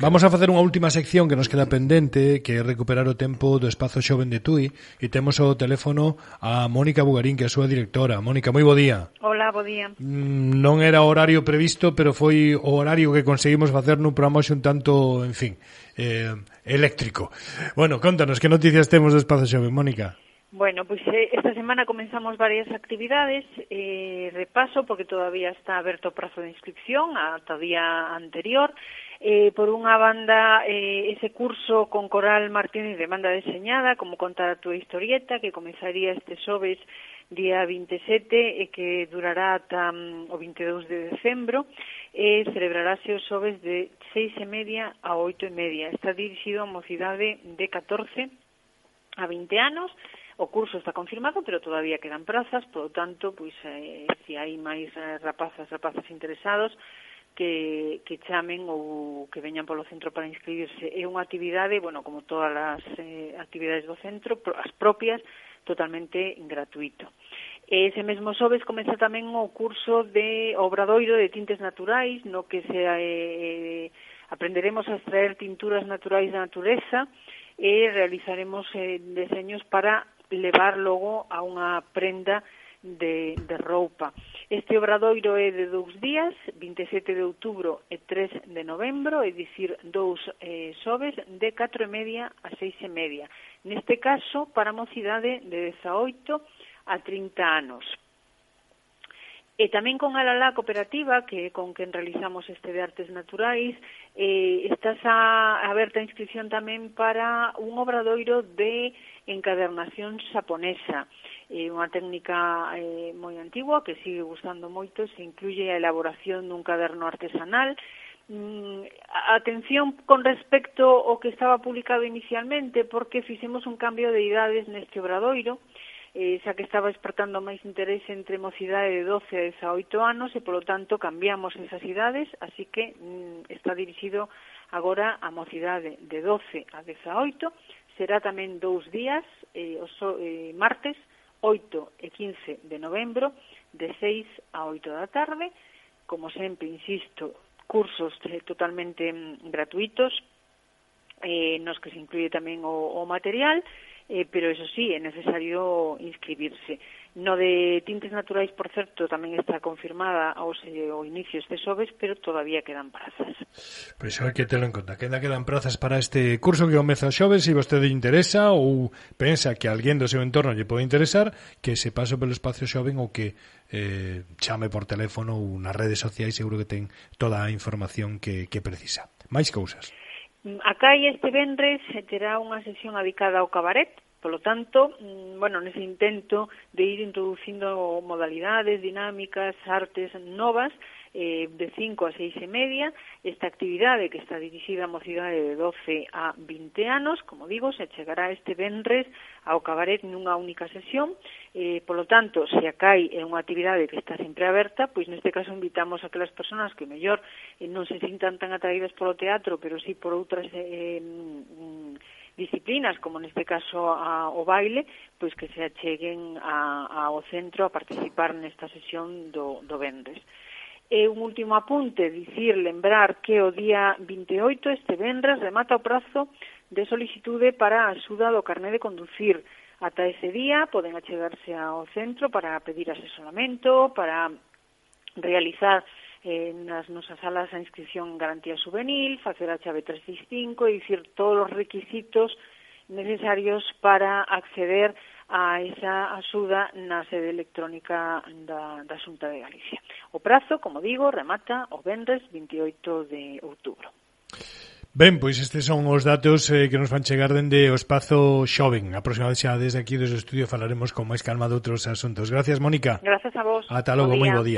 Vamos a facer unha última sección que nos queda pendente, que é recuperar o tempo do espazo xoven de Tui, e temos o teléfono a Mónica Bugarín, que é a súa directora. Mónica, moi bo día. Hola, bo día. Mm, non era o horario previsto, pero foi o horario que conseguimos facer nun programa un tanto, en fin, eh, eléctrico. Bueno, contanos, que noticias temos do espazo xoven, Mónica? Bueno, pois pues, eh, esta semana comenzamos varias actividades, eh, repaso, porque todavía está aberto o prazo de inscripción ata o día anterior, eh, por unha banda eh, ese curso con Coral Martínez de banda deseñada, como contar a túa historieta, que comenzaría este xoves día 27 e que durará ata um, o 22 de decembro e celebrarase os xoves de 6 e media a 8 e media. Está dirixido a mocidade de 14 a 20 anos O curso está confirmado, pero todavía quedan prazas, por lo tanto, pois eh, se si hai máis eh, rapazas, rapazas interesados, que, que chamen ou que veñan polo centro para inscribirse. É unha actividade, bueno, como todas as eh, actividades do centro, as propias, totalmente gratuito. Ese mesmo xoves comeza tamén o curso de Obradoiro de Tintes Naturais, no que se eh, aprenderemos a extraer tinturas naturais da natureza e realizaremos eh, deseños para levar logo a unha prenda de, de roupa. Este obradoiro é de dous días, 27 de outubro e 3 de novembro, é dicir, dous eh, sobes de 4 e media a 6 e media. Neste caso, para mocidade de 18 a 30 anos. E tamén con Alalá Cooperativa, que con quen realizamos este de artes naturais, eh, estás a, aberta a inscripción tamén para un obradoiro de encadernación xaponesa. É eh, unha técnica eh, moi antigua que sigue gustando moito, se incluye a elaboración dun caderno artesanal, mm, atención con respecto ao que estaba publicado inicialmente, porque fixemos un cambio de idades neste obradoiro, eh, xa que estaba despertando máis interese entre mocidade de 12 a 18 anos e, polo tanto, cambiamos esas idades, así que mm, está dirixido agora a mocidade de 12 a 18, será tamén dous días, eh, os, eh, martes, 8 e 15 de novembro, de 6 a 8 da tarde, como sempre, insisto, cursos eh, totalmente mm, gratuitos, eh, nos que se incluye tamén o, o material, e eh, pero eso sí, é necesario inscribirse. No de tintes naturais, por certo, tamén está confirmada ao, o inicio este xoves, pero todavía quedan prazas. Pois pues, hai que telo en conta. que ainda quedan prazas para este curso que comeza o xoves, se si vostede interesa ou pensa que alguén do seu entorno lle pode interesar, que se paso pelo espacio xoven ou que eh, chame por teléfono ou nas redes sociais, seguro que ten toda a información que, que precisa. Máis cousas. A CAI este vendres terá unha sesión adicada ao cabaret, Polo tanto, mm, bueno, nese intento de ir introducindo modalidades, dinámicas, artes novas, eh, de 5 a 6 e media, esta actividade que está dirixida a mocidade de 12 a 20 anos, como digo, se chegará este venres ao cabaret nunha única sesión, eh, polo tanto, se a CAI é unha actividade que está sempre aberta, pois neste caso invitamos a que as persoas que mellor eh, non se sintan tan atraídas polo teatro, pero sí por outras eh, mm, disciplinas, como neste caso a, o baile, pois que se acheguen a, ao centro a participar nesta sesión do, do Vendres. E un último apunte, dicir, lembrar que o día 28, este Vendres, remata o prazo de solicitude para a axuda do carné de conducir. Ata ese día poden achegarse ao centro para pedir asesoramento, para realizar eh, nas nosas salas a inscripción garantía juvenil, facer a chave 365, e dicir todos os requisitos necesarios para acceder a esa axuda na sede electrónica da, da Xunta de Galicia. O prazo, como digo, remata o vendres 28 de outubro. Ben, pois estes son os datos eh, que nos van chegar dende o espazo xoven. A próxima vez xa desde aquí, desde o estudio, falaremos con máis calma de outros asuntos. Gracias, Mónica. Gracias a vos. Ata logo, moi bo día.